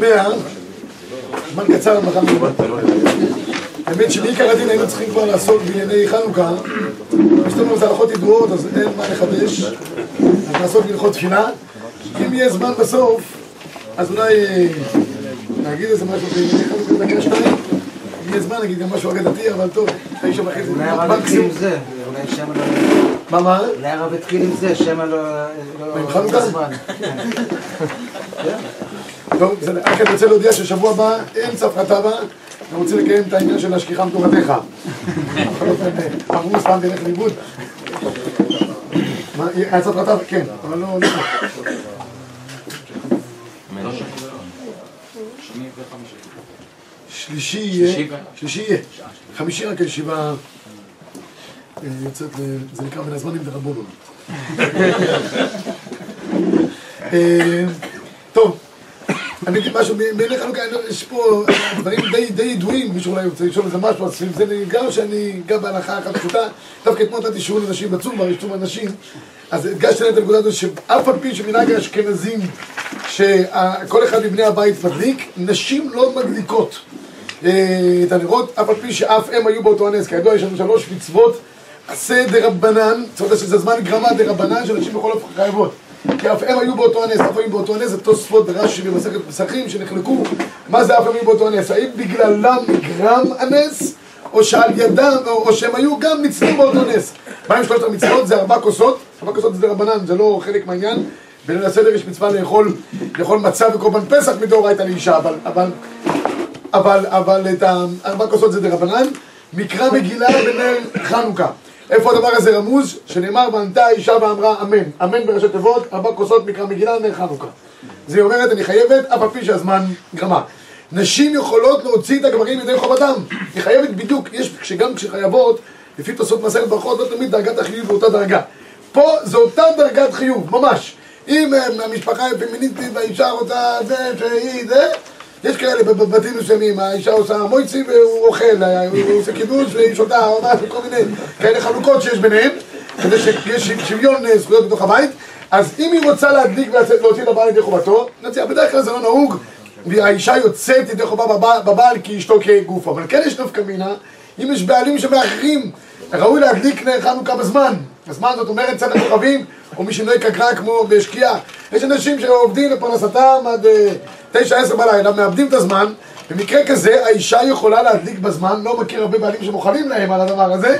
מאה, זמן קצר מלבד. האמת שבעיקר הדין היינו צריכים כבר לעסוק בענייני חנוכה. יש לנו איזה הלכות ידועות, אז אין מה לחדש. אז נעסוק בהלכות תפילה. אם יהיה זמן בסוף, אז אולי נגיד איזה משהו בענייני חנוכה דקה שתיים. אם יהיה זמן נגיד גם משהו אגדתי, אבל טוב, תשע וחצי. אולי הרב התחיל עם זה, אולי שמא לא... מה מה? אולי הרב התחיל עם זה, שמא לא... לא- עם חנוכה? טוב. רק אני רוצה להודיע ששבוע הבא אין צפרא טבא, אני רוצה לקיים את העניין של השכיחה מתורתך. בכל אופן, אמרו סתם תלך לאיבוד. מה, היה צפרא טבא? כן, אבל לא... לא. שלישי יהיה, שלישי יהיה, חמישי רק הישיבה אה, יוצאת, זה נקרא בין הזמנים דרבנון. אה, טוב, אני אגיד משהו, בעיני חנוכה יש פה דברים די, ידועים, מישהו אולי רוצה לשאול איזה משהו, אז זה גם שאני גם בהנחה אחת פשוטה, דווקא אתמול נתתי שיעור לנשים בצומר, יש צומר נשים, אז הדגשתי להם את הנקודה הזאת שאף על פי שמנהג האשכנזים, שכל אחד מבני הבית מדליק, נשים לא מדליקות. אה, את הנרות, אף על פי שאף הם היו באותו הנס, כידוע יש לנו שלוש מצוות עשה דרבנן, זאת אומרת שזה זמן גרמה דרבנן שנשים בכל אופן חייבות. כי אף הם היו באותו הנס, אף היו באותו הנס, זה תוספות רש"י במסכת פסחים שנחלקו, מה זה אף הם היו באותו הנס? האם בגללם נגרם הנס, או שעל ידם, או, או שהם היו גם ניצלו באותו נס? מה עם שלושת המצוות? זה ארבע כוסות, ארבע כוסות זה דרבנן, זה לא חלק מהעניין. בליל הסדר יש מצווה לאכול, לאכול מצה וקורבן פסח מדאורייתא לאישה, אבל, אבל, אבל, אבל את הארבע כוסות זה דרבנן, מקרא מגילה בנר חנוכה. איפה הדבר הזה רמוז? שנאמר וענתה האישה ואמרה אמן. אמן בראשי תיבות, ארבע כוסות מקרא מגילה נר חנוכה. זה אומרת אני חייבת, אף על פי שהזמן גרמה. נשים יכולות להוציא את הגברים ידי חובתם. היא חייבת בדיוק, יש, שגם כשחייבות, לפי תוספות מסכת ברכות, לא תמיד דרגת החיוב באותה דרגה. פה זו אותה דרגת חיוב, ממש. אם אה, המשפחה היא פמיניסטית והאישה רוצה זה, שהיא זה, יש כאלה בבתים מסוימים, האישה עושה מויצי והוא אוכל, אה, הוא עושה קידוש והיא שותה, או משהו, כל מיני כאלה חלוקות שיש ביניהם, כדי שיש שוויון אה, זכויות בתוך הבית. אז אם היא רוצה להדליק ולצאת להוציא את הבעל ידי חובתו, נציע, בדרך כלל זה לא נהוג, והאישה יוצאת ידי חובה בבעל, כי אשתו כגוף, אבל כן יש נפקא מינה, אם יש בעלים שמאחרים, ראוי להדליק חנוכה בזמן. הזמן זאת אומרת צד הכוכבים, או מי שנוהג קגרה כמו בשקיעה. יש אנשים שעובדים לפרנסתם עד אה, תשע עשר בלילה, מאבדים את הזמן. במקרה כזה האישה יכולה להדליק בזמן, לא מכיר הרבה בעלים שמוכנים להם על הדבר הזה,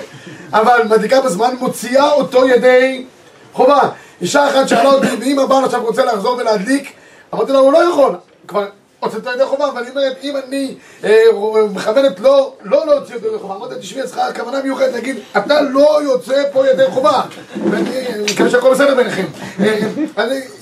אבל מדליקה בזמן, מוציאה אותו ידי חובה. אישה אחת שאלה אותי, ואם הבעל עכשיו רוצה לחזור ולהדליק, אמרתי לה, הוא לא יכול. כבר הוצאת ידי חובה, אבל היא אומרת, אם אני אה, מכוונת לא, לא להוציא אותו ידי חובה, אמרתי, תשמעי, אז כוונה מיוחדת להגיד, אתה לא יוצא פה ידי חובה. ואני מקווה שהכל בסדר ביניכם. אה,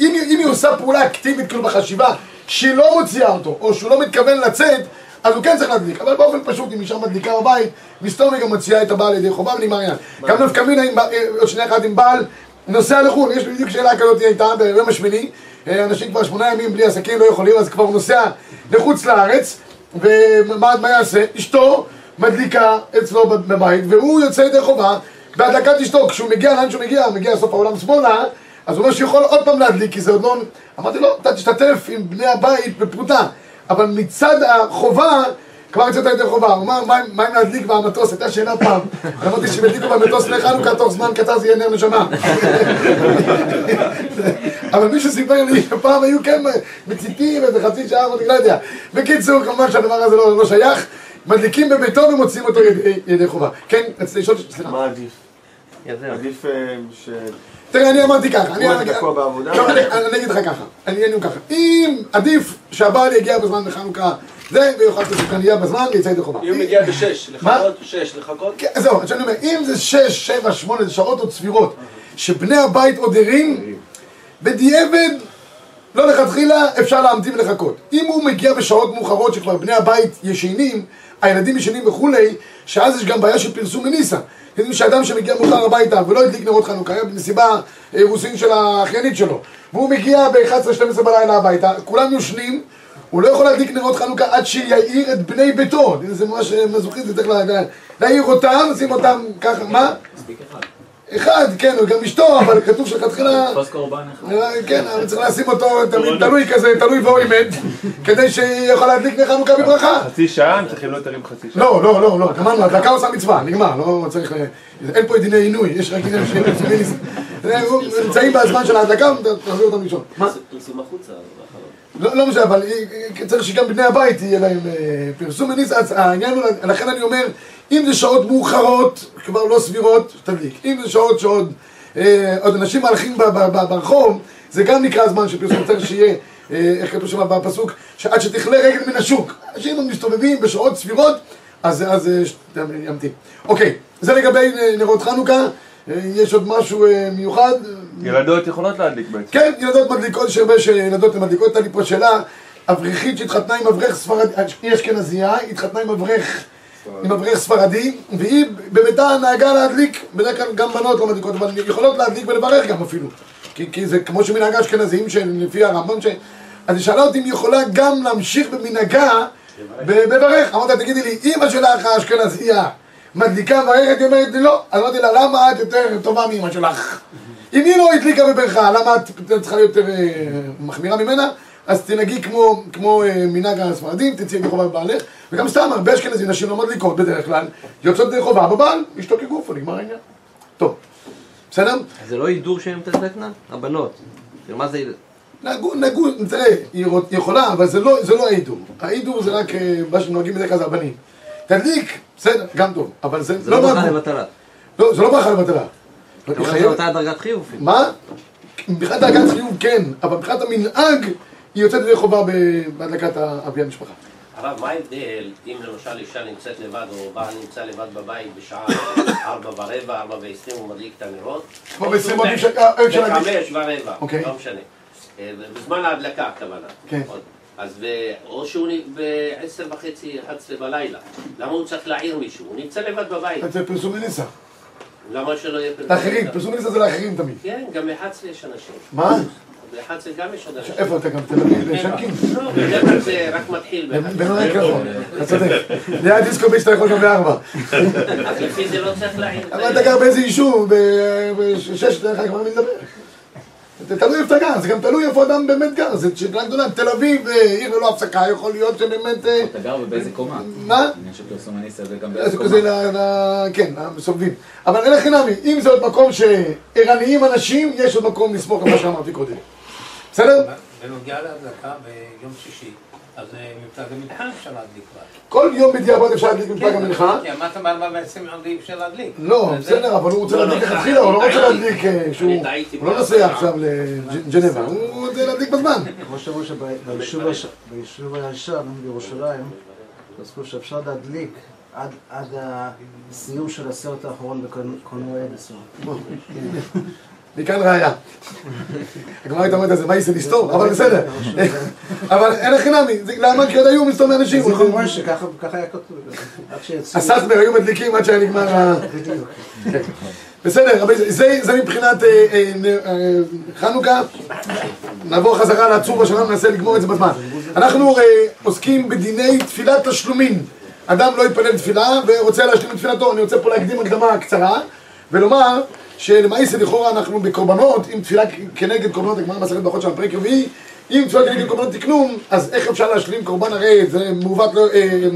אם אם היא עושה פעולה אקטיבית, כאילו בחשיבה, שהיא לא מוציאה אותו, או שהוא לא מתכוון לצאת, אז הוא כן צריך להדליק, אבל באופן פשוט, אם אישה מדליקה בבית, מסתום היא גם מוציאה את הבעל לידי חובה ונגמר העניין. גם נפקא מינה, אה, עוד שנייה אחת עם בעל נוסע לחו"ל, יש לי בדיוק שאלה כזאת הייתה ביום השמיני, אה, אנשים כבר שמונה ימים בלי עסקים לא יכולים, אז כבר הוא נוסע לחוץ לארץ, ומה מה יעשה? אשתו מדליקה אצלו בבית, והוא יוצא ידי חובה בהדלקת אשתו, כשהוא מגיע לאן שהוא מגיע, מגיע לסוף העולם שמאלה, אז הוא אומר שיכול עוד פעם להדליק, כי זה עוד לא... אמרתי לו, אתה תשתתף עם בני הבית בפרוטה, אבל מצד החובה, כבר יצאת ידי חובה. הוא אמר, מה עם להדליק במטוס? הייתה שאלה פעם. אמרתי שאם ידליקו במטוס נר חנוכה, תוך זמן קצר זה יהיה נר נשמה. אבל מישהו סיפר לי שפעם היו כן מציתים איזה חצי שעה, אמרתי, לא יודע. בקיצור, כמובן שהדבר הזה לא לא שייך. מדליקים בביתו ומוציאים אותו ידי- ידי חובה. כן, רציתי לשאול, סליחה. מה עדיף? עדיף אה, ש... תראה, אני אמרתי ככה, אני? לא, אגיד לך ככה, אני אגיד ככה, אם עדיף שהבעל יגיע בזמן בחנוכה זה, ויאכל את הסוכריה בזמן, ויצא ידי חובה. אם הוא מגיע בשש? לחכות, שש, לחכות. כן, זהו, אז אני אומר, אם זה שש, שבע, שמונה, זה שעות עוד סבירות, שבני הבית עוד ערים, בדיעבד, לא לכתחילה, אפשר להמתין ולחכות. אם הוא מגיע בשעות מאוחרות שכבר בני הבית ישנים, הילדים ישנים וכולי, שאז יש גם בעיה של פרסום מניסה. יודעים שאדם שמגיע מאוחר הביתה ולא הדליק נרות חנוכה, היה במסיבה אירוסין של האחיינית שלו, והוא מגיע ב-11-12 בלילה הביתה, כולם יושנים, הוא לא יכול להדליק נרות חנוכה עד שיעיר את בני ביתו. זה ממש מזוכית, זה צריך לה- להעיר אותם, לשים אותם ככה, מה? אחד, כן, הוא גם אשתו, אבל כתוב שלכתחילה... תפוס קורבן אחד. אה, כן, אבל צריך לשים אותו תלוי כזה, תלוי ואוי מת, כדי שיוכל להדליק נר חנוכה בברכה. חצי שעה, הם צריכים להיות ערים חצי שעה. לא, לא, לא, לא, גמרנו, הדלקה עושה מצווה, נגמר, לא צריך, אין פה דיני עינוי, יש רק עניין של. נמצאים בזמן של ההדלקה, תחזיר אותם לישון. מה? פרסום החוצה. לא, לא משנה, אבל צריך שגם בני הבית יהיה להם אה, פרסום מניס, אז העניין הוא, לכן אני אומר, אם זה שעות מאוחרות, כבר לא סבירות, תדליק. אם זה שעות שעוד אה, עוד אנשים מהלכים ברחוב, זה גם נקרא זמן של פרסום, צריך שיהיה, אה, איך כתוב שם בפסוק, שעד שתכלה רגל מן השוק. אנשים מסתובבים בשעות סבירות, אז, ימתין. אוקיי, זה לגבי נרות חנוכה, יש עוד משהו אה, מיוחד? ילדות יכולות להדליק בעצם. כן, ילדות מדליקות, יש הרבה שילדות מדליקות, הייתה לי פה שאלה, אברכית שהתחתנה עם אברך ספרדי, היא אשכנזייה, התחתנה עם אברך, עם אברך ספרדי, והיא בביתה נהגה להדליק, בדרך כלל גם בנות לא מדליקות, אבל יכולות להדליק ולברך גם אפילו, כי, כי זה כמו שמנהגה אשכנזים, שלפי הרמב"ם, ש... אז היא שאלה אותי אם היא יכולה גם להמשיך במנהגה בברך, אמרתי לה, תגידי לי, אימא שלך האשכנזייה מדליקה מברכת, היא אומרת לי לא, אז אמרתי לה, למה את יותר טובה מאימא שלך? אם היא לא הדליקה בברכה, למה את צריכה להיות יותר אה, מחמירה ממנה? אז תנהגי כמו, כמו אה, מנהג הספרדים, תצאי ידי חובה בבעלך, וגם סתם, הרבה אשכנזים נשים לא מדליקות בדרך כלל, יוצאות ידי חובה בבעל, אשתו כגופו, נגמר העניין. טוב, בסדר? זה לא הידור שהן תדלקנה? הבנות. כאילו, מה זה... נהגו, נהגו, תראה, היא יכולה, אבל זה לא, זה לא ההידור. ההידור זה רק אה, מה שנוהגים בדרך כלל זה הבנים. תדליק, בסדר, גם טוב, אבל זה, זה לא ברכה נהגו. לבטלה. לא, זה לא ברכה לבטלה. אתה אומר חייבת- שאותה דרגת חיוב. מה? מבחינת דרגת חיוב כן, אבל מבחינת המנהג היא יוצאת ידי חובה בהדלקת אבי המשפחה. הרב, מה ההבדל אם למשל אישה נמצאת לבד או בעל נמצא לבד בבית בשעה ארבע ורבע, ארבע ועשרים הוא מדליק את הנרות? כמו או בעשרים שהוא עוד אפשר- אה, אפשר להדליק. בחמש ורבע, אוקיי. לא משנה. אה, בזמן ההדלקה הכוונה. כן. אז ב- או שהוא בעשר וחצי, 11 בלילה. למה הוא צריך להעיר מישהו? הוא נמצא לבד בבית. זה פרסומי ניסה. למה שלא יהיה פרסום? לאחרים, פרסומי ניסה זה לאחרים תמיד. כן, גם ב-11 יש אנשים. מה? ב-11 גם יש עוד אנשים. איפה אתה גם תל אביב? שרקים? לא, בדרך כלל זה רק מתחיל ב-11. בנוער כחול, אתה צודק. ליד דיסקוביץ' אתה יכול גם בארבע. אז לפי זה לא צריך להעיר. אבל. אתה גר באיזה יישוב, בשש, דרך אגב, מי מדבר. זה תלוי איפה אתה גר, זה גם תלוי איפה אדם באמת גר, זה שאלה גדולה, תל אביב, אה, עיר ללא הפסקה, יכול להיות שבאמת... אה, אתה גר ובאיזה קומה? מה? עניין של פרסום הניסה וגם זה באיזה קומה. כן, מסובבים. אבל אין לכי נמי, אם זה עוד מקום שערניים אנשים, יש עוד מקום לסמוך על מה שאמרתי קודם. בסדר? בנוגע להדלקה ביום שישי, אז אה, מפלג המנחה אפשר להדליק. כל יום בדיעבד אפשר להדליק מפלג המנחה. כי אמרת בארבע ועשרים עמדי אפשר להדליק. לא, בסדר, אבל הוא רוצה לא, להדליק לא, לכתחילה, הוא לא רוצה. להדליק אה, שהוא... הוא לא. נוסע עכשיו לג'נבה, הוא רוצה להדליק בזמן. כמו שאמרו שביישוב הישן בירושלים, פסקו שאפשר להדליק עד- הסיום של הסרט האחרון בקולנוע אדיסון. מכאן ראיה. הגמרא הייתה אומרת על זה, מה יעשה לסתור? אבל בסדר. אבל אין לכי נמי, זה- למה? כי עוד היו מסתובבים אנשים. זיכרון מוישה, ככה ככה היה כתוב. הססבר היו מדליקים עד שהיה נגמר ה... בסדר, זה- זה זה מבחינת אה, אה, אה, חנוכה. נעבור חזרה לעצור בשנה, ננסה לגמור את זה בזמן. אנחנו עוסקים בדיני תפילת תשלומים. אדם לא יתפלל תפילה ורוצה להשלים את תפילתו. אני רוצה פה להקדים הקדמה קצרה ולומר שלמעשה לכאורה אנחנו בקורבנות, אם תפילה כנגד קורבנות, הגמרא מסכת ברכות של הפרק רביעי, אם תפילה כנגד קורבנות תקנום, אז איך אפשר להשלים קורבן הרי זה מעוות, לא- אה,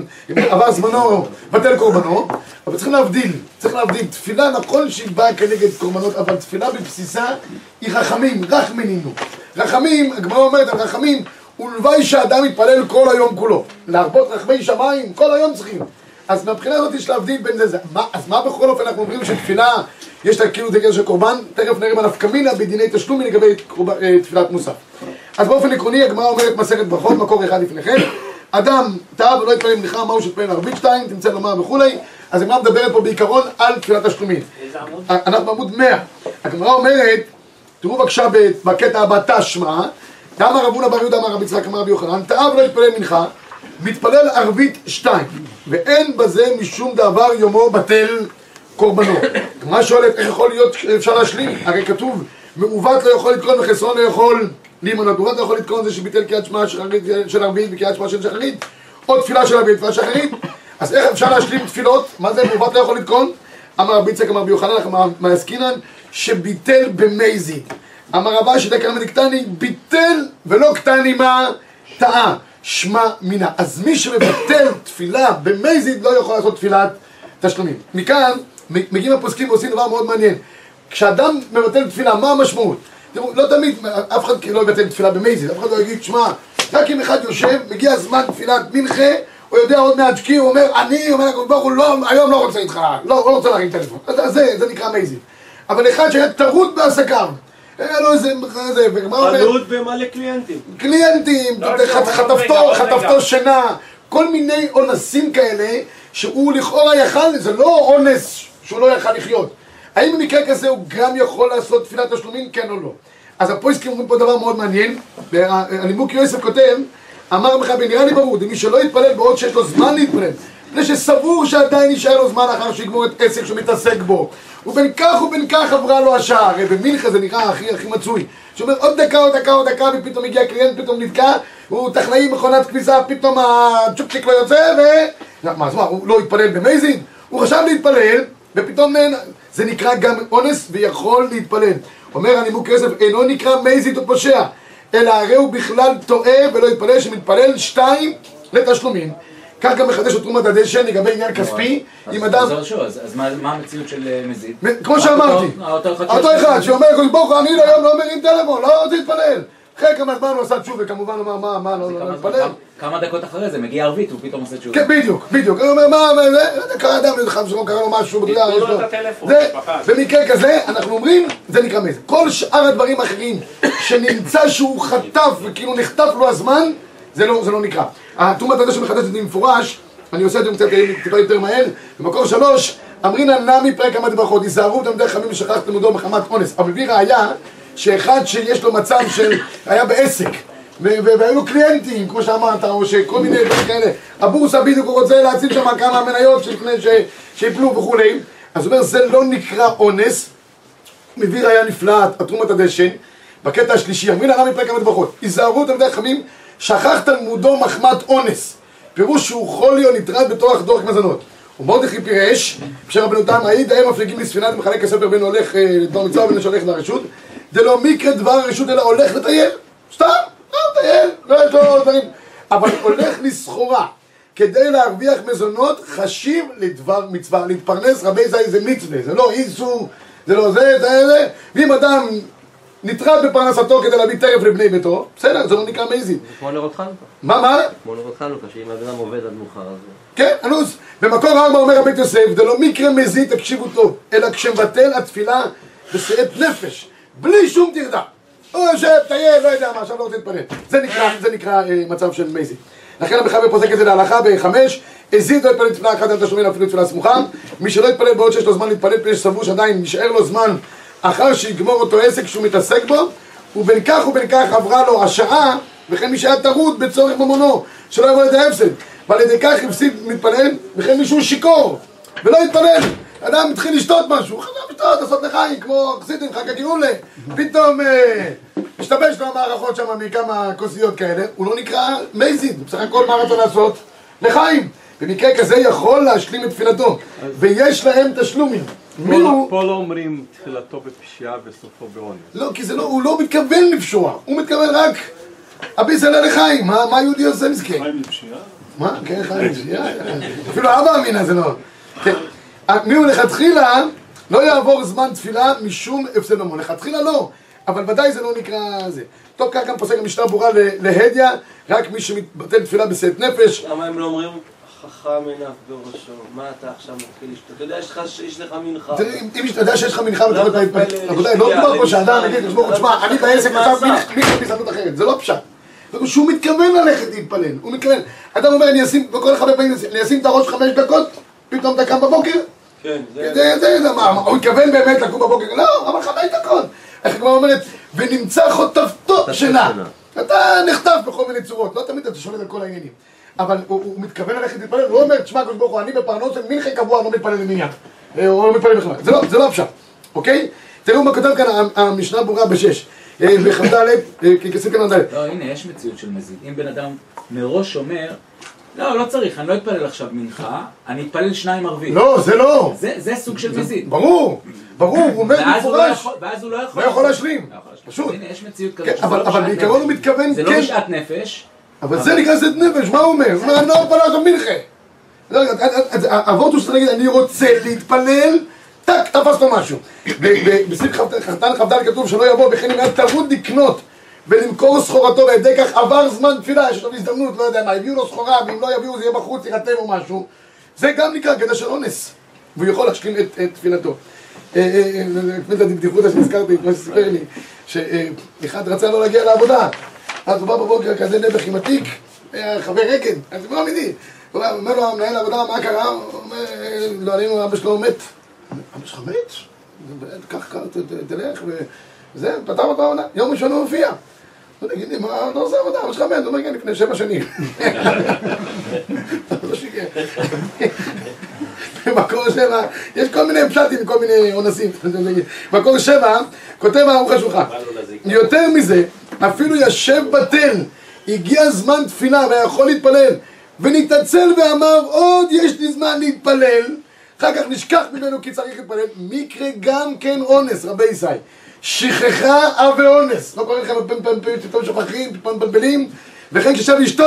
עבר זמנו, בטל קורבנו, אבל צריכים להבדיל, צריך להבדיל, תפילה נכון שהיא באה כנגד קורבנות, אבל תפילה בבסיסה היא רחמים, רחמנינו. רחמים, הגמרא אומרת על רחמים, ולוואי שאדם יתפלל כל היום כולו. להרבות רחמי שמיים, כל היום צריכים. אז מהבחינה הזאת יש להבדיל בין זה, מה, אז מה בכל אופן אנחנו אומרים שתפילה, יש לה כאילו דגל של קורבן, תכף נראה בנפקא מינה בדיני תשלום לגבי אה, תפילת מוסף. אז באופן עקרוני הגמרא אומרת מסכת ברכות, מקור אחד לפניכם, אדם טעה ולא יתפלל מנחה, מהו שתפלל ערבית שתיים, תמצא לומר וכולי, אז הגמרא מדברת פה בעיקרון על תפילת תשלומים. עמוד? אנחנו בעמוד 100. הגמרא אומרת, תראו בבקשה בקטע הבא תשמע, דאמר רב הונא בר יהודה אמר רבי יצחק אמר רבי יוחנן, טעה ולא יתפלל מנחה, מתפלל ערבית שתיים, ואין בזה משום דבר יומו בטל קורבנו. הגמרא שואלת איך יכול להיות שאפשר להשלים? הרי כתוב, מעוות לא יכול לתקון וחסרון לא יכול להימנות. מעוות לא יכול לתקון זה שביטל קריאת שמע של ערבית וקריאת שמע של שחרית, או תפילה של ערבית ותפילה שחרית. אז איך אפשר להשלים תפילות? מה זה מעוות לא יכול לתקון? אמר רבי יצחק אמר רבי יוחנן אמר מעסקינן שביטל במזיד. אמר רבא שדקה מדקתני ביטל ולא קטני מה טעה. שמע מינה. אז מי שמבטל תפילה במזיד לא יכול לעשות תפילת תשלומים. מכאן מגיעים הפוסקים ועושים דבר מאוד מעניין. כשאדם מבטל תפילה, מה המשמעות? תראו, לא תמיד, אף אחד לא יבטל תפילה במזיד, אף אחד לא יגיד, שמע, רק אם אחד יושב, מגיע זמן תפילת מנחה, הוא יודע עוד מעט שקי, הוא אומר, אני, אומר לקדוש ברוך הוא, לא, היום לא רוצה איתך, לא, לא רוצה להרים טלפון. זה, זה נקרא מזיד. אבל אחד שהיה טרוד בעסקיו, היה לו איזה, ומה אומר? חנות ומלא קליינטים. קליינטים, לא, לא, חטפתו, חטפתו. שינה, כל מיני אונסים כאלה, שהוא לכאורה יכל, זה לא אונס שהוא לא יכל לחיות. האם במקרה כזה הוא גם יכול לעשות תפילת תשלומים, כן או לא? אז הפויסקים אומרים פה דבר מאוד מעניין, והנימוק יוסף כותב, אמר מכבי, נראה לי ברור, מי שלא יתפלל בעוד שיש לו זמן להתפלל, מפני שסבור שעדיין יישאר לו זמן אחר שיגמור את עסק שהוא מתעסק בו, ובין כך ובין כך עברה לו השעה, הרי במנחה זה נראה הכי הכי מצוי, שאומר עוד דקה, עוד דקה, עוד דקה, ופתאום הגיע קליינט, פתאום נתקע, הוא טכנאי מכונת כביסה, פתאום הצ'ופצ'יק לא יוצא, ו... מה, אז מה, הוא לא התפלל במייזין? הוא חשב להתפלל, ופתאום נהנה. זה נקרא גם אונס ויכול להתפלל. אומר הנימוק יוסף, אינו נקרא מייזית או פושע, אלא הרי הוא בכלל טועה ולא יתפלל, שמתפלל שתיים לתשלומים. כך גם מחדש את תרומת הדשן לגבי עניין כספי, אם אדם... אז מה מה המציאות של אה, מזיד? כמו שאמרתי, אותו אחד שאומר ברוך הוא, אני היום לא מרים טלפון, לא רוצה להתפלל. אחרי כמה זמן הוא עשה תשובה, וכמובן הוא אמר, מה, מה, לא לא להתפלל? כמה- כמה דקות אחרי זה מגיע ערבית, הוא פתאום עושה תשובה. כן, בדיוק, בדיוק. הוא אומר, מה, מה, זה, זה קרה אדם, איזה חם שלום, קרה לו משהו, אתה יודע, יש לו. במקרה כזה, אנחנו אומרים, זה נקרא מזה. כל שאר הדברים האחרים, שנמצא שהוא חטף, וכאילו נחטף לו הזמן, זה לא, זה לא נקרא. התרומת הזה שמחדשת במפורש, אני עושה את זה קצת טיפה יותר מהר, במקור שלוש, אמרינא נמי פרק כמה ברכות, היזהרו תלמידי חכמים ושכח תלמודו מחמת אונס. אבל מביא ראיה, שאחד שיש לו מצב של, היה בעסק, והיו לו קליינטים, כמו שאמרת, או שכל מיני דברים כאלה. הבורסה בדיוק הוא רוצה להציל שם כמה מניות שלפני שיפלו וכולי. אז הוא אומר, זה לא נקרא אונס. מביא ראיה נפלאה, התרומת הדשן, בקטע השלישי, אמרין הרב מפרק כמה ברכות. היזהרו תלמידי חכמים, שכח תלמודו מחמת אונס. פירוש שהוא חולי או נטרד בתוך דורך מזונות. ומרדכי פירש, בשם רבנו תם, העיד ההם מפליגים לספינה ומחלק הספר בין הולך אה, לדבר מצווה ובין שהולך לרשות. דלא מקרה דבר הרשות אלא הולך לטייל. סתם, לא מטייל, לא יש לו דברים. אבל הולך לסחורה. כדי להרוויח מזונות חשיב לדבר מצווה, להתפרנס רבי זי זה מצווה, זה לא איסור, זה לא זה, זה זה, ואם אדם נטרד בפרנסתו כדי להביא טרף לבני ביתו, בסדר, זה לא נקרא מזיד. כמו נרות חנוכה. מה, מה? כמו נרות חנוכה, שאם הבן אדם עובד עד מאוחר אז... כן, אנוס. במקור ארבע אומר הבית יוסף, זה לא מקרה מזיד, תקשיבו טוב, אלא כשמבטל התפילה בשאת נפש, בלי שום טרדה. הוא יושב, טייל, לא יודע מה, עכשיו לא רוצה להתפלל. זה נקרא, זה נקרא אה, מצב של מזיד. לכן המחבר פוסק את זה להלכה בחמש, הזיד לא יתפלל תפילה אחת על תשלומים אפילו תפילה סמוכה. מי שלא יתפלל בעוד שיש לו זמן להתפלל, מפני שסבור שעדיין נשאר לו זמן אחר שיגמור אותו עסק שהוא מתעסק בו, ובין כך ובין כך עברה לו השעה, וכן מי שהיה טרוד בצורך ממונו, שלא יבוא לידי ההפסד. ועל ידי כך הפסיד מתפלל, וכן מישהו שיכור, ולא התפלל. אדם התחיל לשתות משהו, חזר לשתות, לעשות לחיים, כמו חסידים, חג הגאולה. פתאום אה, השתבש לו המערכות שם מכמה כוסיות כאלה, הוא לא נקרא מייזיד, בסך הכל מה רצה לעשות? לחיים. במקרה כזה יכול להשלים את תפילתו, ויש להם תשלומים. מי הוא? פה לא אומרים תחילתו בפשיעה וסופו בעונש. לא, כי זה לא, הוא לא מתכוון לפשוע, הוא מתכוון רק אביסלע לחיים, מה, מה יהודי עושה מסכן? חיים לפשיעה? מה? כן, חיים, שנייה, אפילו אבא אמינה זה לא. כן. מי הוא לכתחילה, לא יעבור זמן תפילה משום הפסד ממון. לכתחילה לא, אבל ודאי זה לא נקרא זה. טוב, כך גם פוסק המשנה ברורה ל- להדיא, רק מי שמתבטל תפילה בשאת נפש. למה הם לא אומרים חכם עיניו בראשו? מה אתה עכשיו מתחיל לשתות? אתה יודע, יש לך- יש לך מנחה. אם אתה יודע שיש לך מנחה אלה רבותיי, לא מדובר פה שאדם למשחה, יגיד, תשמעו, תשמע, אני בעסק מה עכשיו? מי גזענות אחרת, זה לא פשט. שהוא מתכוון ללכת להתפלל, הוא מתכוון. אדם אומר, אני אשים, וכל אחד פעמים, אני אשים את הראש חמש דקות, פתאום אתה קם בבוקר, כן, זה... זה, מה, הוא התכוון באמת לקום בבוקר? לא, אבל חמש דקות. איך הגמרא אומרת, ונמצא חוטפתו שינה. אתה נחטף בכל מיני צורות, לא תמיד אתה שולט על כל העניינים. אבל הוא, הוא מתכוון ללכת להתפלל, הוא לא אומר, תשמע, הקדוש ברוך הוא, אני בפרנוס של מנחה קבוע, לא מתפלל למניין. אה, או לא מתפלל בכלל. זה לא, זה לא הפשט, אוקיי? תראו מה כותב כאן המשנה ברורה בשש. אה, בכ"ד, אה, כסף כאן ד'. לא, הנה, יש מציאות של מזיד. אם בן אדם מראש אומר, לא, לא צריך, אני לא אתפלל עכשיו מנחה, אני אתפלל שניים ערבית. לא, זה לא. זה זה סוג של מזיד. ברור, ברור, הוא אומר הוא לא במפורש. יכול- ואז הוא לא יכול... לא יכול להשלים. לא יכול להשלים. פשוט. הנה, יש מציאות כן, כזאת. שזה אבל לא בעיקרון. הוא מתכוון, זה לא כן. בשאט נפש. אבל זה נקרא זד נפש, מה הוא אומר? לא. לא, אז- אז- אז האבות הוא להגיד, אני רוצה להתפלל, טאק, תפס לו משהו. בסעיף כ"ט- חתן כ"ד כתוב שלא יבוא בכן אם היה טרוד לקנות ולמכור סחורתו ועל ידי כך עבר זמן תפילה, יש לו הזדמנות, לא יודע מה, הביאו לו סחורה, ואם לא יביאו זה יהיה בחוץ, או משהו. זה גם נקרא קטע של אונס, והוא יכול להשלים את תפילתו. אה, אה, אה, באמת הבדיחותא שנזכרתי, כמו שסיפר לי, שאחד רצה לא להגיע לעבודה, אז הוא בא בבוקר כזה נעבך עם התיק, היה חבר רגל, אז זה לא אמיתי. הוא אומר לו המנהל העבודה, מה קרה? הוא אומר, לא עלינו, אבא שלו מת. אבא שלך מת? קח, קח, תלך, וזה, פתר אותו העבודה. יום ראשון הוא הופיע. הוא אומר, תגיד לי, מה אתה עושה עבודה? אבא שלך מת? הוא אומר, כן, לפני שבע שנים. לא שיקר. במקור שבע, יש כל מיני פשטים, כל מיני אונסים. מקור שבע, כותב הערוך השולחן. יותר מזה, אפילו ישב בתל, הגיע זמן תפילה ויכול להתפלל, ונתעצל ואמר, עוד יש לי זמן להתפלל, אחר כך נשכח ממנו כי צריך להתפלל, מקרה גם כן אונס, רבי ישי. שכחה אב ואונס. לא קורה לכם פתאום שוכחים, פתאום מבלבלים, וכן כששב אשתו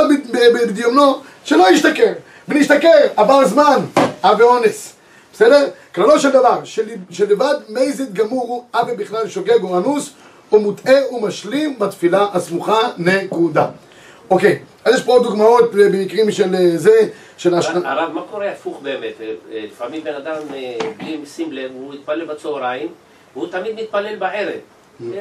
בדיומנו, שלא ישתכר. ונשתכר, עבר זמן, אב ואונס. בסדר? כללו של דבר, של- שלבד מזיד גמור הוא אבי בכלל שוגג או אנוס, הוא מוטעה ומשלים בתפילה הסמוכה, נקודה. אוקיי, אז יש פה עוד דוגמאות אה, במקרים של אה, זה, של השנה... הרב, מה קורה הפוך באמת? אה, לפעמים בן אדם בלי שים לב, הוא התפלל בצהריים, והוא תמיד מתפלל בערב.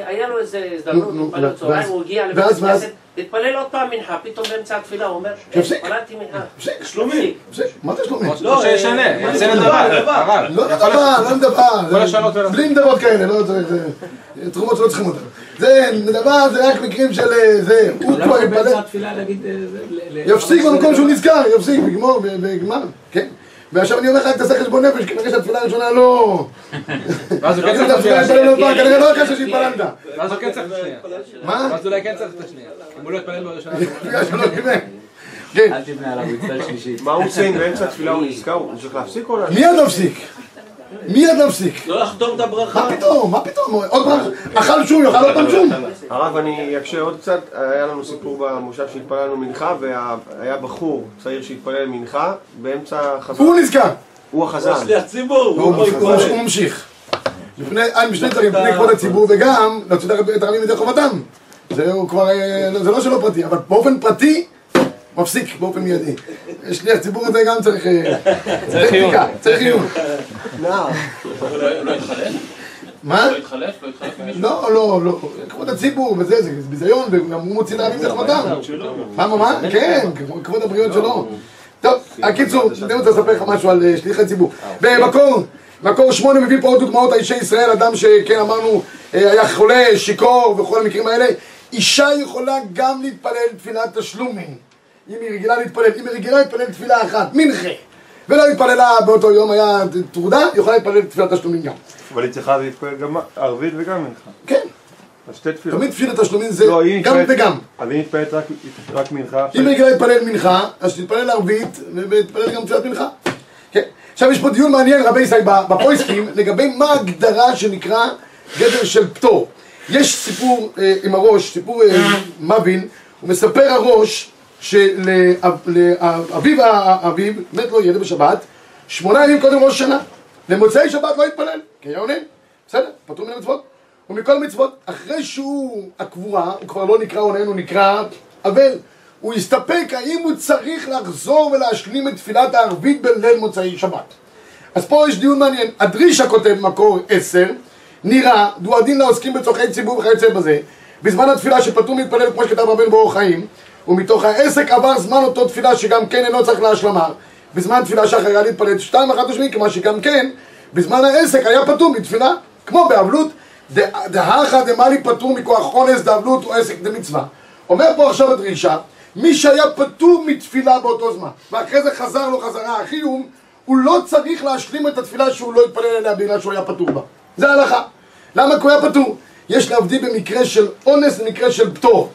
היה לו איזה הזדמנות נו, נו, להתפלל בצהריים, ואז- הוא הגיע לבית הכנסת, התפלל עוד פעם מנחה, פתאום באמצע התפילה הוא אומר. התפללתי מנחה. הפסיק, שלומי. מה זה שלומי? לא, שישנה, יעשה אה. הרב. לא נדבה, לא. לשנות ולעשות. בלי נדבות כאלה, לא צריך... תרומות שלא צריכים אותן. זה, נדבה זה רק מקרים של אה, זה. הוא לא כבר להגיד... אה, זה- יפסיק במקום שהוא נזכר, יפסיק, יגמור בגמר, כן. ועכשיו אני אומר לך, תעשה חשבון נפש, כנראה שהתפילה הראשונה לא... ואז הוא כן צריך את השנייה. עוד כנראה לא הרגשת שהתפללת. ואז הוא כן צריך את השנייה. מה? ואז אולי כן צריך את השנייה. אם הוא לא יתפלל בראשונה. בגלל שלא קיבל. כן. אל תבנה עליו, הוא יצטרך שלישית. מה הוא עושה אם באמצע התפילה הוא נזכר? הוא צריך להפסיק או להפסיק? מיד מפסיק. מיד מפסיק. לא לחתום את הברכה. מה פתאום? מה פתאום? עוד פעם, אכל שום, יאכל עוד פעם שום. הרב, אני אקשה עוד קצת. היה לנו סיפור במושב שהתפללנו מנחה, והיה בחור צעיר שהתפלל מנחה באמצע חזון. הוא נזכר. הוא הוא החזן. שליח ציבור, הוא פה יתפלל. הוא ממשיך. לפני, אה, בשני דברים, לפני כבוד הציבור וגם להוציא את הרבים ידי חובתם. אה, זה לא שלא פרטי, אבל באופן פרטי, מפסיק באופן מיידי. שליח ציבור הזה גם צריך... אה, צריך עיון. צריך עיון. נער. לא התחלף? מה? לא התחלף? לא התחלף? לא, לא, לא. כבוד הציבור וזה, זה ביזיון, וגם הוא מוציא לרבים ידי חובתם. מה, מה, מה? כן, כבוד הבריות שלו. טוב, הקיצור, אני רוצה לספר לך משהו על אה, שליחי ציבור. במקור, מקור שמונה מביא פה עוד דוגמאות על אישי ישראל, אדם שכן אמרנו, אה, היה חולה, שיכור וכל המקרים האלה. אישה יכולה גם להתפלל תפילת תשלומים. אם היא רגילה להתפלל, אם היא רגילה להתפלל תפילה אחת, מנחה. ולא התפללה באותו יום, היה טרודה, היא יכולה להתפלל תפילת תשלומים גם. אבל היא צריכה להתפלל גם ערבית וגם מנחה. כן, אז שתי תפילות. תמיד תפילת תשלומים זה לא, גם וגם. אבל היא מתפללת רק- רק מנחה. אם היא רגילה להתפלל מנחה, אז שתתפלל ערבית ותתפלל גם תפילת מנחה. כן. עכשיו יש פה דיון מעניין, רבי ישראל, בפויסקים, לגבי מה ההגדרה שנקרא גדר של פטור. יש סיפור אה, עם הראש, סיפור אה, מבין, הוא מספר הראש שלאביו האביב, מת לו ילד בשבת, שמונה ימים קודם ראש השנה. למוצאי שבת לא התפלל, כי היה עונן. בסדר, פטור מן המצוות. ומכל המצוות, אחרי שהוא הקבורה, הוא כבר לא נקרא עונן, הוא נקרא אבל. הוא הסתפק האם הוא צריך לחזור ולהשלים את תפילת הערבית בליל מוצאי שבת. אז פה יש דיון מעניין. הדרישה כותב מקור 10, נראה, דואדין לעוסקים בצורכי ציבור וכיוצא בזה, בזמן התפילה שפטור להתפלל כמו שכתב רבנו באורח חיים, ומתוך העסק עבר זמן אותו תפילה שגם כן אינו צריך להשלמה, בזמן תפילה שחר היה להתפלל שתיים אחת ושמי, כמו שגם כן, בזמן העסק היה פטור מתפילה, כמו באבלות, דהכה דמלי פטור מכוח אונס דאבלות או עסק דמצווה. אומר פה עכשיו הדרישה, מי שהיה פטור מתפילה באותו זמן, ואחרי זה חזר לו חזרה החיום, הוא לא צריך להשלים את התפילה שהוא לא התפלל אליה בגלל שהוא היה פטור בה. זה ההלכה. למה? כי הוא היה פטור. יש להבדיל במקרה של אונס ומקרה של פטור.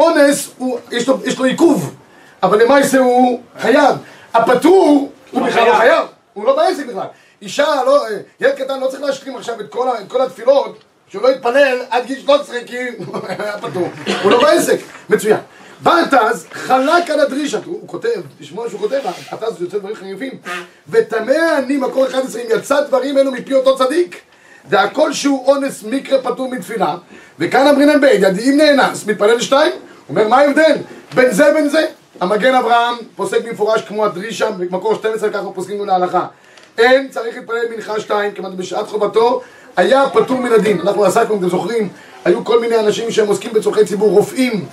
אונס, הוא, יש, לו, יש לו עיכוב. אבל למעשה הוא חייב. הפטור הוא בכלל לא חייב, הוא לא בעסק בכלל. אישה, לא, אה, ילד קטן לא צריך להשלים עכשיו את כל, את כל התפילות, שהוא לא יתפלל עד גיל 13 כי הוא היה פטור. הוא לא בעסק. מצוין. התז, חלק על הדרישה, הוא, הוא כותב, תשמעו שהוא כותב, התז יוצא דברים חריפים. ותמה אני, מקור 11, אם יצא דברים אלו מפי אותו צדיק, והכל שהוא אונס מקרה פטור מתפילה, וכאן אמרינן בידע, אם נאנס, מתפלל שתיים, אומר מה ההבדל? בין זה בין זה? המגן אברהם פוסק במפורש כמו הדרישה, במקור 12 ככה פוסקים גם להלכה. אין צריך להתפלל מנחה שתיים, כמעט בשעת חובתו היה פטור מן הדין. אנחנו עסקנו, אתם זוכרים, היו כל מיני אנשים שהם עוסקים בצורכי ציבור, רופאים,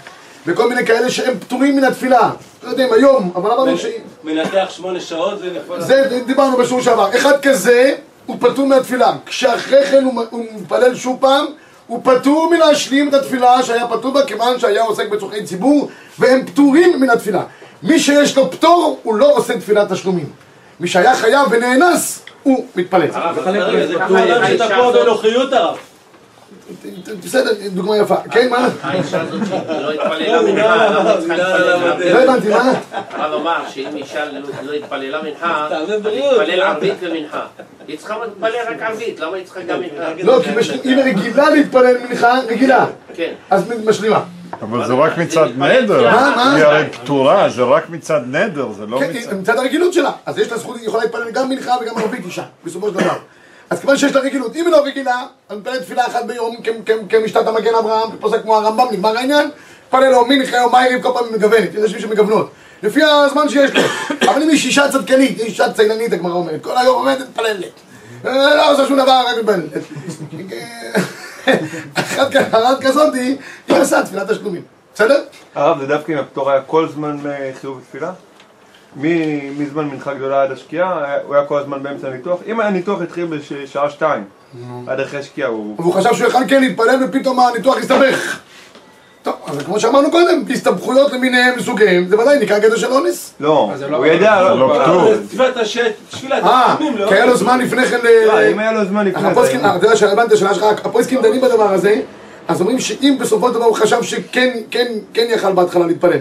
וכל מיני כאלה שהם פטורים מן התפילה. לא יודע אם היום, אבל אמרנו ש... מנתח שמונה שעות זה נפל. זה דיברנו בשיעור שעבר. אחד כזה, הוא פטור מהתפילה. כשאחרי כן הוא מתפלל שוב פעם, הוא פטור מלהשלים את התפילה שהיה פטור בה, כיוון שהיה עוסק בצורכי ציבור, והם פטורים מן התפילה. מי שיש לו פטור, הוא לא עושה תפילת תשלומים. מי שהיה חייב ונאנס, הוא מתפלל. רגע, זה פטור אדם שתקוע באנוכיות הרב. בסדר, דוגמה יפה. כן, מה? האישה הזאת שלא התפללה מנחה, למה היא צריכה להתפלל לא הבנתי, מה? הרב אמר שאם אישה לא- לא התפללה מנחה, בריאות. להתפלל ערבית ומנחה. היא צריכה להתפלל רק ערבית, למה היא צריכה גם מנחה? לא, כי אם היא רגילה להתפלל מנחה, רגילה. כן. אז משלימה. אבל זה רק מצד נדר. היא הרי פטורה, זה רק מצד נדר, זה לא כן, מצד... היא- מצד הרגילות שלה. אז יש לה זכות, היא יכולה להתפלל גם מנחה וגם ערבית אישה, בסופו של דבר. אז כיוון שיש לה רגילות, אם היא לא רגילה, אז מתפלל תפילה אחת ביום, כמשתת המגן אברהם, פוסק כמו הרמב"ם, נגמר העניין, מתפלל לו מנחה או מאירים, כל פעם מגוונת, יש אנשים שמגוונות. לפי הזמן שיש לו. אבל אם היא אישה צדקנית, היא אישה צייננית, הגמרא אומרת, כל היום עומדת, מתפללת. אה, לא עושה שום דבר, רק מתפללת. אחת כזאת, היא עושה תפילת תשלומים. בסדר? הרב, זה דווקא אם הפטור היה כל זמן אה, חיוב ותפילה? מזמן מנחה גדולה עד השקיעה, הוא היה כל הזמן באמצע הניתוח. אם היה ניתוח התחיל בשעה שתיים, עד אחרי השקיעה, הוא... והוא חשב שהוא יכל כן להתפלל ופתאום הניתוח הסתבך. טוב, אז כמו שאמרנו קודם, הסתבכויות למיניהם מסוגיהם, זה ודאי נקרא גדר של אונס. לא, לא- הוא ידע, זה לא פטור. תפילת השט, תפילת אה, התשלומים, לא? כי היה לו זמן לפני כן לא, ל... אם היה לו זמן לפני. אה, אתה יודע שהבנתי את השאלה שלך, הפוסקים דנים בדבר הזה, אז אומרים שאם בסופו של דבר הוא חשב שכן כן, כן יכל בהתחלה להתפלל.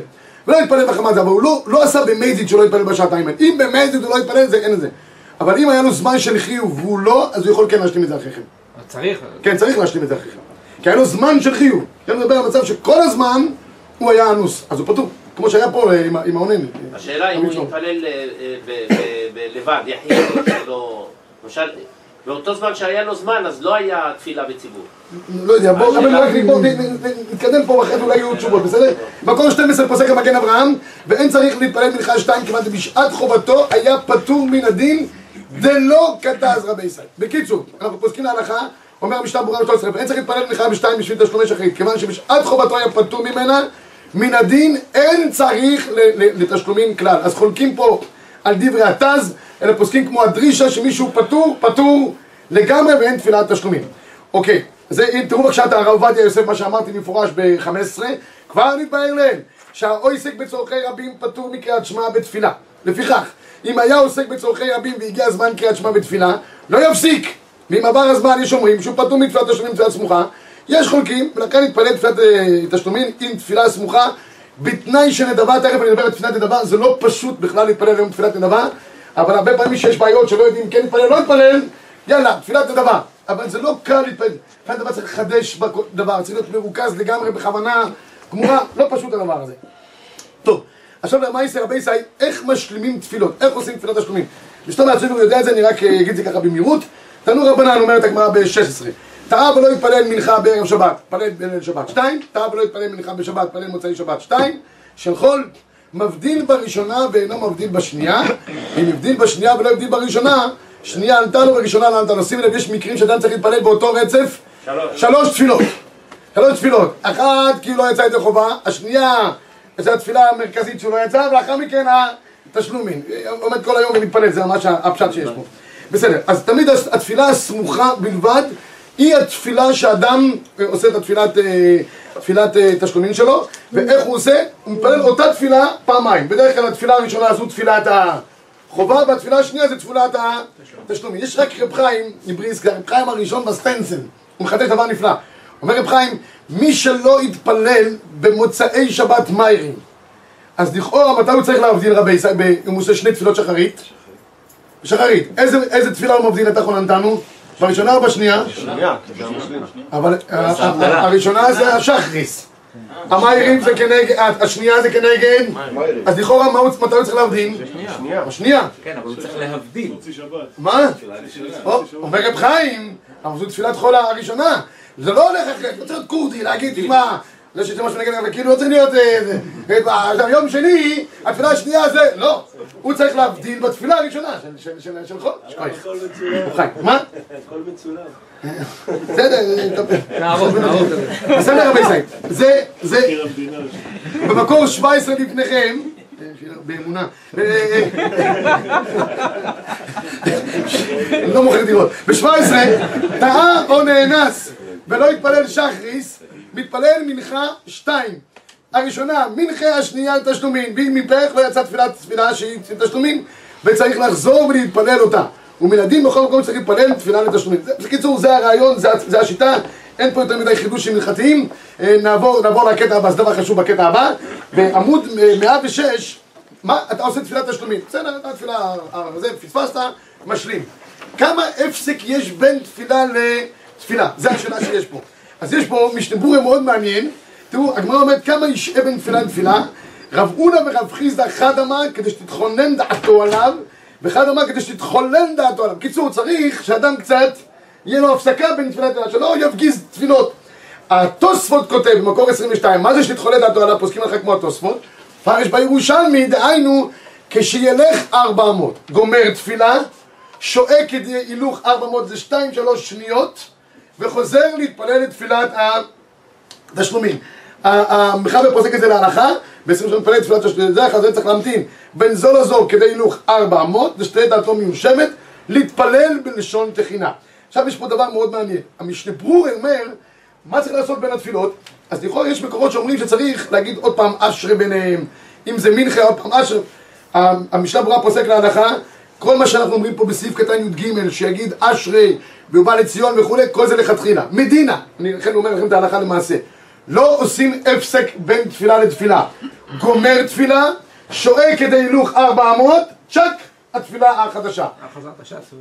ולא התפלל בחמאס, אבל הוא לא, לא עשה במזיד שלא התפלל בשעתיים האלה. אם במזיד הוא לא התפלל, זה אין את זה. אבל אם היה לו זמן של חיוב והוא לא, אז הוא יכול כן להשלים את זה אחרי כן. צריך. כן, צריך להשלים את זה אחרי כן. כי היה לו זמן של חיוב. אני מדבר על מצב שכל הזמן הוא היה אנוס, אז הוא פטור. כמו שהיה פה אה, עם ה- עם העונן. השאלה אם הוא יתפלל אה, אה, לבד, יחיד. למשל, באותו זמן שהיה לו זמן, אז לא היה תפילה בציבור. לא יודע, בואו רק נגמור, נ- נתקדם פה, אחרי זה אולי יהיו תשובות, בסדר? מקור 12 פוסק המגן אברהם, ואין צריך להתפלל מנחה שתיים, כיוון שבשעת חובתו היה פטור מן הדין, דלא כתז רבי ישראל. בקיצור, אנחנו פוסקים להלכה, אומר המשנה ברורה 13, ואין צריך להתפלל מנחה בשתיים בשביל תשלומי שחרית, כיוון שבשעת חובתו היה פטור ממנה, מן הדין אין צריך לתשלומים כלל. אז חולקים פה על דברי התז, אלא פוסקים כמו הדרישה שמישהו פטור, פטור לגמרי ואין תפילת תשלומים. אוקיי, אם תראו בבקשה את הרב עובדיה יוסף, מה שאמרתי במפורש ב-15, כבר נתבהר להם שהעוסק בצורכי רבים פטור מקריאת שמע בתפילה. לפיכך, אם היה עוסק בצורכי רבים והגיע הזמן קריאת שמע בתפילה, לא יפסיק. ואם עבר הזמן, יש אומרים שהוא פטור מתפילת תשלומים תפילת סמוכה, יש חולקים, ולכן נתפלל תפילת אה, תשלומים עם תפילה סמוכה, בתנאי שנדבה, תכף אני אדבר על תפילת נדבה, זה לא פשוט בכלל להתפלל היום תפילת נדבה, אבל הרבה פעמים שיש בעיות שלא יודעים כן להתפלל, לא להתפלל, יאללה, תפילת נדבה. אבל זה לא קל להתפלל, תפילת נדבה צריך לחדש דבר, צריך להיות מרוכז לגמרי בכוונה גמורה, לא פשוט הדבר הזה. טוב, עכשיו מה יעשה רבי ישראל, איך משלימים תפילות, איך עושים תפילת תשלומים. משתום מהציבור יודע את זה, אני רק אה, אגיד את זה ככה במהירות. תנו רבנן, אומרת הגמרא ב-16, טעה ולא יתפלל מנחה בערב שבת, פלל בליל שבת. שתיים, טעה ולא יתפלל מנחה בשבת, פלל מוצאי שבת. שתיים, של חול, מבדיל בראשונה ואינו מבדיל בשנייה. אם הבדיל בשנייה ולא הבדיל בראשונה, שנייה ענתה לו וראשונה לא ענתה לו. שימי לב, יש מקרים שאדם צריך להתפלל באותו רצף שלוש. שלוש תפילות. שלוש תפילות. אחת כי לא יצא ידי חובה, השנייה זו התפילה המרכזית שהוא לא יצא, ולאחר מכן התשלומים. עומד כל היום ומתפלל, זה ממש הפשט שיש פה. בסדר, אז תמיד התפילה הסמוכה בלבד היא התפילה שאדם עושה את התפילת, אה, תפילת אה, תשלומים שלו, ואיך הוא עושה? הוא מתפלל אותה תפילה פעמיים. בדרך כלל התפילה הראשונה זו תפילת החובה, והתפילה השנייה זה תפילת התשלומים. יש רק רב חיים מבריסקה, רב חיים הראשון בסטנסן, הוא מחדש דבר נפלא. אומר רב חיים, מי שלא יתפלל במוצאי שבת מיירים, אז לכאורה מתי הוא צריך להבדיל רבי ישראל, אם הוא עושה שני תפילות שחרית? שחרית. איזה, איזה תפילה הוא מבדיל את אחרונה נתנו? בראשונה או בשנייה? אבל ה- ה- הראשונה זה השחריס. המאירים זה כנגד, השנייה זה כנגד, אז לכאורה מה הוא- מתי הוא צריך להבדיל? שנייה. בשנייה. כן, אבל הוא צריך להבדיל. מה? או, אומר רב חיים, אבל זו תפילת חול הראשונה. זה לא הולך אחרי, לא צריך להיות כורדי, להגיד, תשמע, זה שזה משהו נגד, אבל כאילו לא צריך להיות... אה, זה. עכשיו, יום שני, התפילה השנייה זה... לא. הוא צריך להבדיל בתפילה הראשונה של- חול. מה? הכל מצולם. בסדר, אה. בסדר רבי ישראל. זה, זה, במקור 17 לפניכם, אה, באמונה, אה, אני לא מוכר דירות, ב-17 טעה או נאנס ולא התפלל שחריס, מתפלל מנחה שתיים. הראשונה, מנחה, השנייה תשלומין, ואם מפך לא יצא תפילת תפילה שהיא תשלומין, וצריך לחזור ולהתפלל אותה. ומן בכל מקום צריך להתפלל תפילה לתשלומים. בקיצור, זה הרעיון, זה, זה השיטה, אין פה יותר מדי חידושים הלכתיים. אה, נעבור, נעבור לקטע הבא, זה דבר חשוב בקטע הבא. בעמוד אה, 106, מה, אתה עושה תפילת תשלומים. בסדר, אתה תפילה, אה, זה, פספסת, משלים. כמה הפסק יש בין תפילה לתפילה? זו השאלה שיש פה. אז יש פה משתבוריה מאוד מעניין. תראו, הגמרא אומרת כמה ישעה בין תפילה לתפילה. רב אונה ורב חיסדא חד אמר כדי שתתכונן דעתו עליו, וחד אמר כדי שתתחולל דעתו עליו. קיצור, צריך שאדם קצת, יהיה לו הפסקה בין תפילה לתפילה, שלא יפגיז תפילות. התוספות כותב במקור 22, מה זה שתתחולל דעתו עליו? פוסקים לך כמו התוספות. פרש בירושלמי, דהיינו, כשילך 400, גומר תפילה, שואק את הילוך 400 זה 2-3 שניות, וחוזר להתפלל את תפילת התשלומים. המחבר פוסק את זה להלכה, ב-20 שנה מתפלל תפילת תשלומים, זה אחר זה צריך להמתין בין זו לזו כדי הילוך 400, ושתהיה דעתו מיושבת, להתפלל בלשון תחינה. עכשיו יש פה דבר מאוד מעניין, המשנה ברור אומר, מה צריך לעשות בין התפילות? אז לכאורה יש מקורות שאומרים שצריך להגיד עוד פעם אשרי ביניהם, אם זה מנחה עוד פעם אשרי, המשנה ברורה פוסק להלכה, כל מה שאנחנו אומרים פה בסעיף קטן י"ג, שיגיד אשרי ובא לציון וכולי, כל זה לכתחילה. מדינה, אני לכן אומר לכם את ההלכה למעשה. לא עושים הפסק בין תפילה לתפילה. גומר תפילה, שואק כדי הילוך 400, צ'אק, התפילה החדשה. חזרת הש"ס. הוא-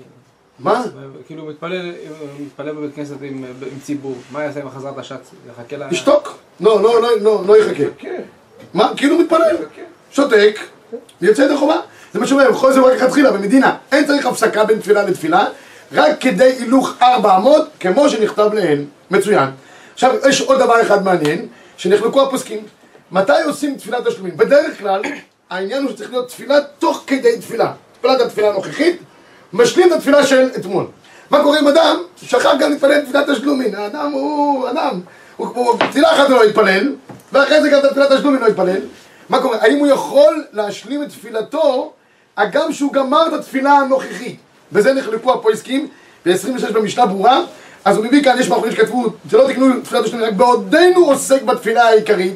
מה? כאילו הוא מתפלל, מתפלל בבית כנסת עם עם ציבור, מה יעשה עם חזרת הש"ס? יחכה ל... ישתוק. לא, לא, לא, לא, לא יחכה. מה? כאילו מתפלל. שותק, ויוצא ידי חובה. זה מה שאומר, בכל זה רק לכתחילה, במדינה. אין צריך הפסקה בין תפילה לתפילה, רק כדי הילוך 400, כמו שנכתב להן. מצוין. עכשיו, יש עוד דבר אחד מעניין, שנחלקו הפוסקים. מתי עושים תפילת תשלומים? בדרך כלל, העניין הוא שצריך להיות תפילה תוך כדי תפילה. תפילת התפילה הנוכחית, משלים את התפילה של אתמול. מה קורה עם אדם ששכח גם להתפלל תפילת תשלומים? האדם הוא אדם, הוא, הוא תפילה אחת לא יתפלל, ואחרי זה גם את תפילת תשלומים לא יתפלל. מה קורה? האם הוא יכול להשלים את תפילתו, הגם שהוא גמר את התפילה הנוכחית? בזה נחלקו הפועסקים, ב-26 במשנה ברורה. אז הוא מביא כאן, יש מאחורים שכתבו, שלא תקנו תפילת תשלומים, רק בעודנו עוסק בתפילה העיקרית,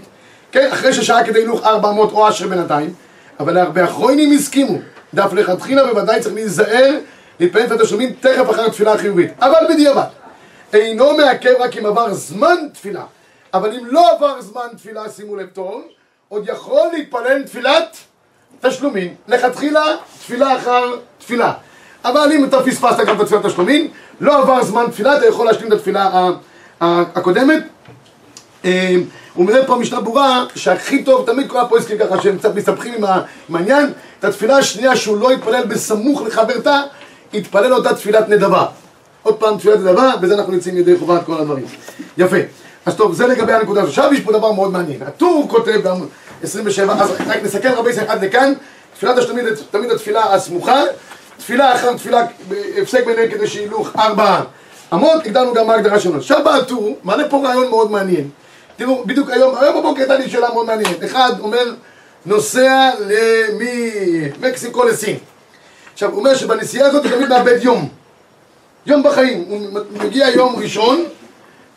כן, אחרי ששעה כדי הילוך 400 או אשרי בינתיים, אבל הרבה אחרונים הסכימו, דף לכתחילה בוודאי צריך להיזהר להתפלל את התשלומים תכף אחר התפילה החיובית, אבל בדיעבד, אינו מעכב רק אם עבר זמן תפילה, אבל אם לא עבר זמן תפילה, שימו לב טוב, עוד יכול להתפלל תפילת תשלומים, לכתחילה תפילה אחר תפילה. אבל אם אתה פספסת גם את התפילת תשלומים, לא עבר זמן תפילה, אתה יכול להשלים את התפילה הקודמת. אה, הוא מדבר פה משנה ברורה, שהכי טוב, תמיד כל הפועסקים ככה, שהם קצת מסתבכים עם העניין, את התפילה השנייה שהוא לא יתפלל בסמוך לחברתה, יתפלל אותה תפילת נדבה. עוד פעם תפילת נדבה, בזה אנחנו יוצאים ידי חובת כל הדברים. יפה. אז טוב, זה לגבי הנקודה הזאת. עכשיו יש פה דבר מאוד מעניין. הטור כותב בעמוד 27, אז רק נסכם רבי ישראל עד לכאן, תפילת השתמיד, תמיד התפילה הסמוכה, תפילה אחר תפילה, הפסק ביניהם כדי שיהילוך ארבע אמות, הגדרנו גם מה ההגדרה שלנו. עכשיו בא מעלה פה רעיון מאוד מעניין. תראו, בדיוק היום, היום בבוקר הייתה לי שאלה מאוד מעניינת. אחד אומר, נוסע ממקסיקו לסין. עכשיו, הוא אומר שבנסיעה הזאת הוא תמיד מאבד יום. יום בחיים. הוא מגיע יום ראשון,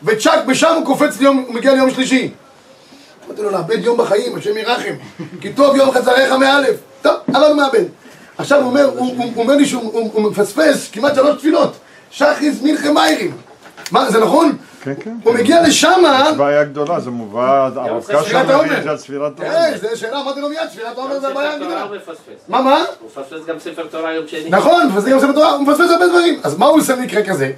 וצ'אק, בשם הוא קופץ ליום, הוא מגיע ליום שלישי. אמרתי לו, לאבד יום בחיים, השם ירחם. כי טוב יום חזריך מאלף. טוב, אבל הוא מאבד. עכשיו הוא אומר, הוא, אומר לי שהוא הוא, הוא מפספס כמעט שלוש תפילות. שחיס מנחה מיירים. מה, זה נכון? כן, כן. הוא מגיע לשם, יש בעיה גדולה, זה מובא ארוכה שם. יש על ספירת העומר. כן, זו שאלה, אמרתי לו מיד, ספירת העומר זה הבעיה הגדולה. מה, מה? הוא מפספס גם ספר תורה יום שני. נכון, מפספס גם ספר תורה, הוא מפספס הרבה דברים. אז מה הוא עושה במקרה כזה?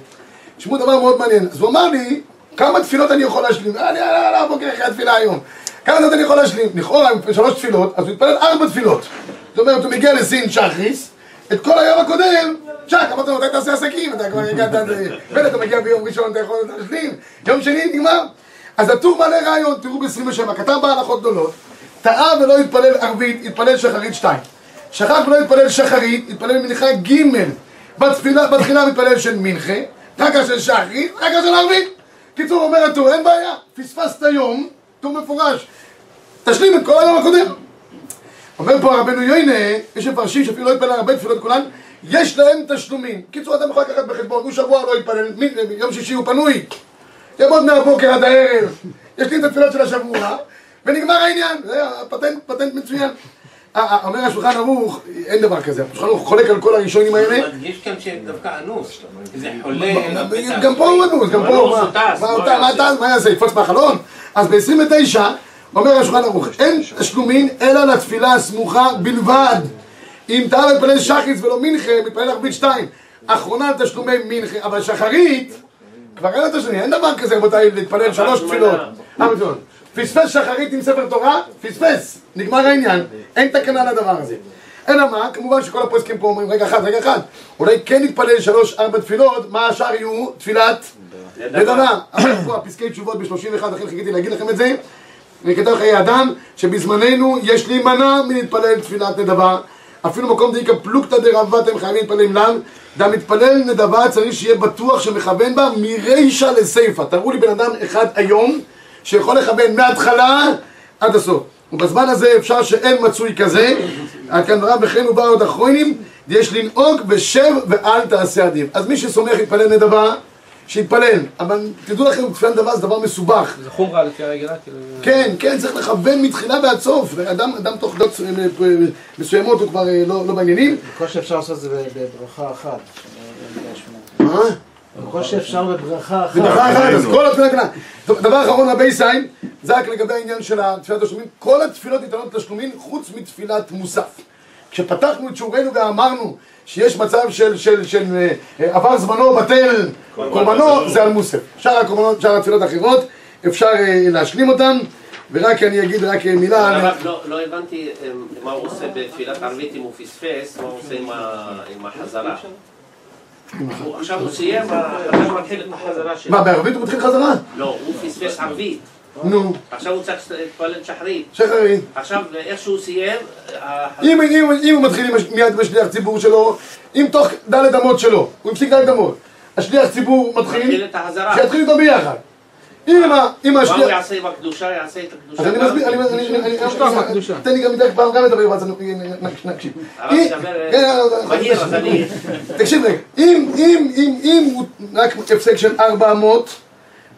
תשמעו דבר מאוד מעניין. אז הוא אמר לי, כמה תפילות אני יכול להשלים? אני על הבוקר אחרי התפילה היום. כמה תפילות אני יכול להשלים? לכאורה, שלוש תפילות, אז הוא התפלל ארבע תפילות. זאת אומרת, הוא מגיע לסין שחריס, את כל היום הקודם, צ'אק, אמרת לו, מתי תעשה עסקים? אתה כבר הגעת, בטח אתה מגיע ביום ראשון, אתה יכול להשלים, יום שני נגמר. אז הטור מעלה רעיון, תראו ב-27, כתב בהלכות גדולות, טעה ולא התפלל ערבית, התפלל שחרית שתיים. שכח ולא התפלל שחרית, התפלל מנחה ג' בתפילה, בתחילה מתפלל של מנחה, אחר של שחרית, כך של ערבית. קיצור, אומר הטור, אין בעיה, פספסת יום, טור מפורש, תשלים את כל היום הקודם. אומר פה הרבנו יוינה, יש מפרשים שאפילו לא התפלל הרבה תפילות כולן, יש להם תשלומים. קיצור, אדם יכול לקחת בחשבון, הוא שבוע לא התפלל, מ- יום שישי הוא פנוי, יעמוד מהבוקר עד הערב, יש לי את התפילות של השבוע, ונגמר העניין, זה הפטנט, פטנט מצוין. אה, אה, אומר השולחן ערוך, אין דבר כזה, השולחן ערוך חולק על כל הראשונים האלה, הוא מדגיש כאן שדווקא אנוס, זה חולה, גם פה הוא אנוס, גם פה, מה-? טס, מה יעשה, יקפוץ מהחלון? אז ב-29 אומר השולחן ערוך, אין תשלומים אלא לתפילה הסמוכה בלבד. אם טעה להתפלל שחריץ ולא מנחה, מתפלל ערבית שתיים. אחרונה לתשלומי מנחה, אבל שחרית, כבר אין לה תשלומים, אין דבר כזה רבותיי, להתפלל שלוש תפילות. אה. פספס שחרית עם ספר תורה, פספס, נגמר העניין, אין תקנה לדבר הזה. אלא מה, כמובן שכל הפוסקים פה אומרים, רגע אחד, רגע אחד, אולי כן נתפלל שלוש, ארבע תפילות, מה השאר יהיו? תפילת נדבה. אבל פה הפסקי תשובות ב-31, לכן חיכיתי להגיד לכם את זה. וכתב חיי אדם, שבזמננו יש להימנע מלהתפלל תפילת נדבה. אפילו מקום דאיקה פלוגתא דרבת הם חייבים להתפלל עם לאו. והמתפלל נדבה צריך שיהיה בטוח שמכוון בה מרישא לסיפא. תראו לי בן אדם אחד היום שיכול לכוון מההתחלה עד הסוף. ובזמן הזה אפשר שאין מצוי כזה, דבריו וכן ובאו עוד אחרונים, יש לנהוג בשב ואל תעשה הדין. אז מי שסומך יתפלל נדבה, שיתפלל. אבל תדעו לכם, תפילת נדבה זה דבר מסובך. זה חומרה לפי הרגילה, כאילו... כן, כן, צריך לכוון מתחילה ועד סוף. אדם, אדם תוך דעות מסוימות הוא כבר אה, לא, לא בעניינים. בקושי אפשר לעשות את זה בברכה אחת. מה? בקושי אפשר בברכה אחת. זה ברכה אחת, אז כל התפילה קטנה. טוב, דבר אחרון הבייסיים, זה רק לגבי העניין של תפילת תשלומים. כל התפילות ניתנות לתשלומים חוץ מתפילת מוסף. כשפתחנו את שיעורנו ואמרנו שיש מצב של, של, של אה, אה, עבר זמנו בטל קורבנו, זה על מוסף. שאר הקורבנות, שאר התפילות האחרות, אפשר אה, להשלים אותן, ורק אני אגיד רק מילה. לא- לא הבנתי מה הוא עושה בתפילת ערבית אם הוא פספס, מה הוא עושה עם החזרה. הוא- עכשיו הוא סיים, עכשיו הוא מתחיל את החזרה שלו. מה, בערבית הוא מתחיל חזרה? לא, הוא פספס ערבית. נו, עכשיו הוא צריך להתפלל שחרית. שחרית. עכשיו, איך שהוא סיים, ה- אם, הוא מתחיל עם מיד בשליח ציבור שלו, אם תוך דלת אמות שלו, הוא הפסיק דלת אמות, השליח ציבור מתחיל, מתחיל את החזרה. שיתחיל איתו ביחד. אם ה- אם מה הוא השליח... יעשה עם הקדושה? יעשה את הקדושה. אז אני? מסביר, אני... תן לי גם מדי פעם גם לדבר, ואז אני- נקשיב. אה, כן, אה. תקשיב רגע, אם, אם, אם, אם הוא רק הפסק של 400,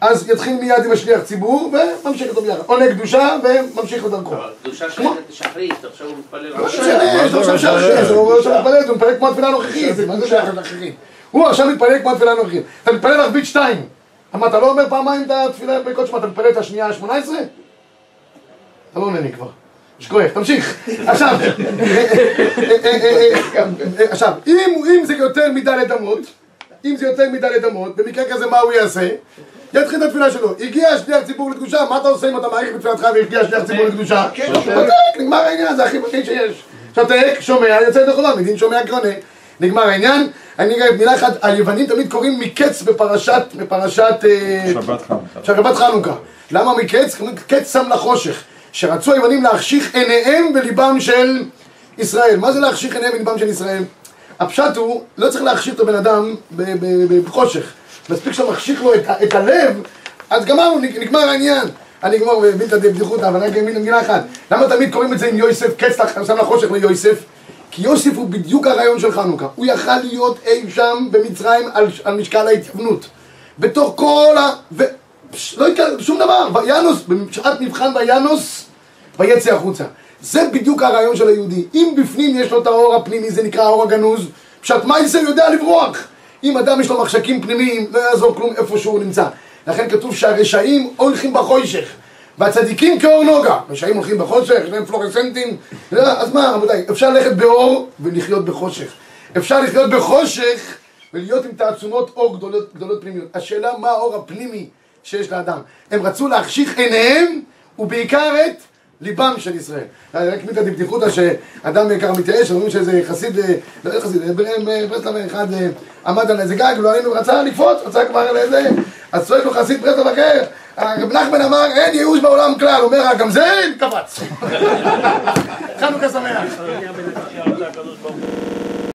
אז יתחיל מיד עם השליח ציבור וממשיך איתו ביחד. עונה קדושה וממשיך לדרכו. אבל הקדושה שייכת לשחרית, עכשיו הוא מתפלל לא משנה, יש לו עכשיו שחרית, הוא מתפלל, הוא מתפלל כמו התפילה הנוכחית, מה זה שייך לאחרים? הוא עכשיו מתפלל כמו התפילה הנוכחית. אתה מתפלל ערבית שתיים. מה, אתה לא אומר פעמיים את התפילה בקוד שמע, אתה מתפלל את השנייה ה-18? אתה לא עונה לי כבר. שכואב, תמשיך. עכשיו, עכשיו, אם זה יותר מדלת אמות, אם זה יותר מדלת אמות, במקרה כזה מה הוא יעשה? יתחיל את התפילה שלו. הגיע שליח ציבור לקדושה, מה אתה עושה אם אתה מעריך בתפילתך והגיע שליח ציבור לקדושה? שותק, נגמר העניין, זה הכי פקיד שיש. שותק, שומע, יוצא ידי חובה, מדין שומע קרונה. נגמר העניין. אני אגיד מילה אחת, היוונים תמיד קוראים מקץ בפרשת, בפרשת... אה, שבת חנוכה. שבת חנוכה. למה מקץ? קץ שם לחושך. שרצו היוונים להחשיך עיניהם וליבם של ישראל. מה זה להחשיך עיניהם וליבם של ישראל? הפשט הוא, לא צריך להחשיך את הבן אדם בחושך. מספיק שאתה מחשיך לו את, את הלב, אז גמרנו, נג- נגמר העניין. אני אגמור בבלתא דבדיחותא, אבל רק מילה מילה אחת. למה תמיד קוראים את זה עם יוסף, קץ לח- שם לחושך ליוסף? כי יוסף הוא בדיוק הרעיון של חנוכה. הוא יכל להיות אי שם במצרים על, על משקל ההתייוונות. בתוך כל ה... ו... פש, לא יקרה שום דבר, וינוס, בשעת מבחן וינוס, ויצא החוצה. זה בדיוק הרעיון של היהודי. אם בפנים יש לו את האור הפנימי, זה נקרא האור הגנוז, פשט מייסר יודע לברוח. אם אדם יש לו מחשקים פנימיים, לא יעזור כלום איפה שהוא נמצא. לכן כתוב שהרשעים הולכים בחושך, והצדיקים כאור נוגה. רשעים הולכים בחושך, יש להם פלורסנטים, לא, אז מה רבותיי, אפשר ללכת באור ולחיות בחושך. אפשר לחיות בחושך ולהיות עם תעצומות אור גדולות, גדולות פנימיות. השאלה מה האור הפנימי שיש לאדם. הם רצו להחשיך עיניהם ובעיקר את ליבם של ישראל. רק מיתא דבדיחותא שאדם ככה מתייאש, אומרים שאיזה חסיד, אה, לא איזה חסיד, אה, ברסלב אחד אה, עמד על איזה גג ולא היינו, רצה לקפוץ, רצה כבר על איזה, אז צועק לו חסיד ברסלב אחר, רב נחמן אמר אין ייאוש בעולם כלל, אומר זה קפץ. חנוכה שמח.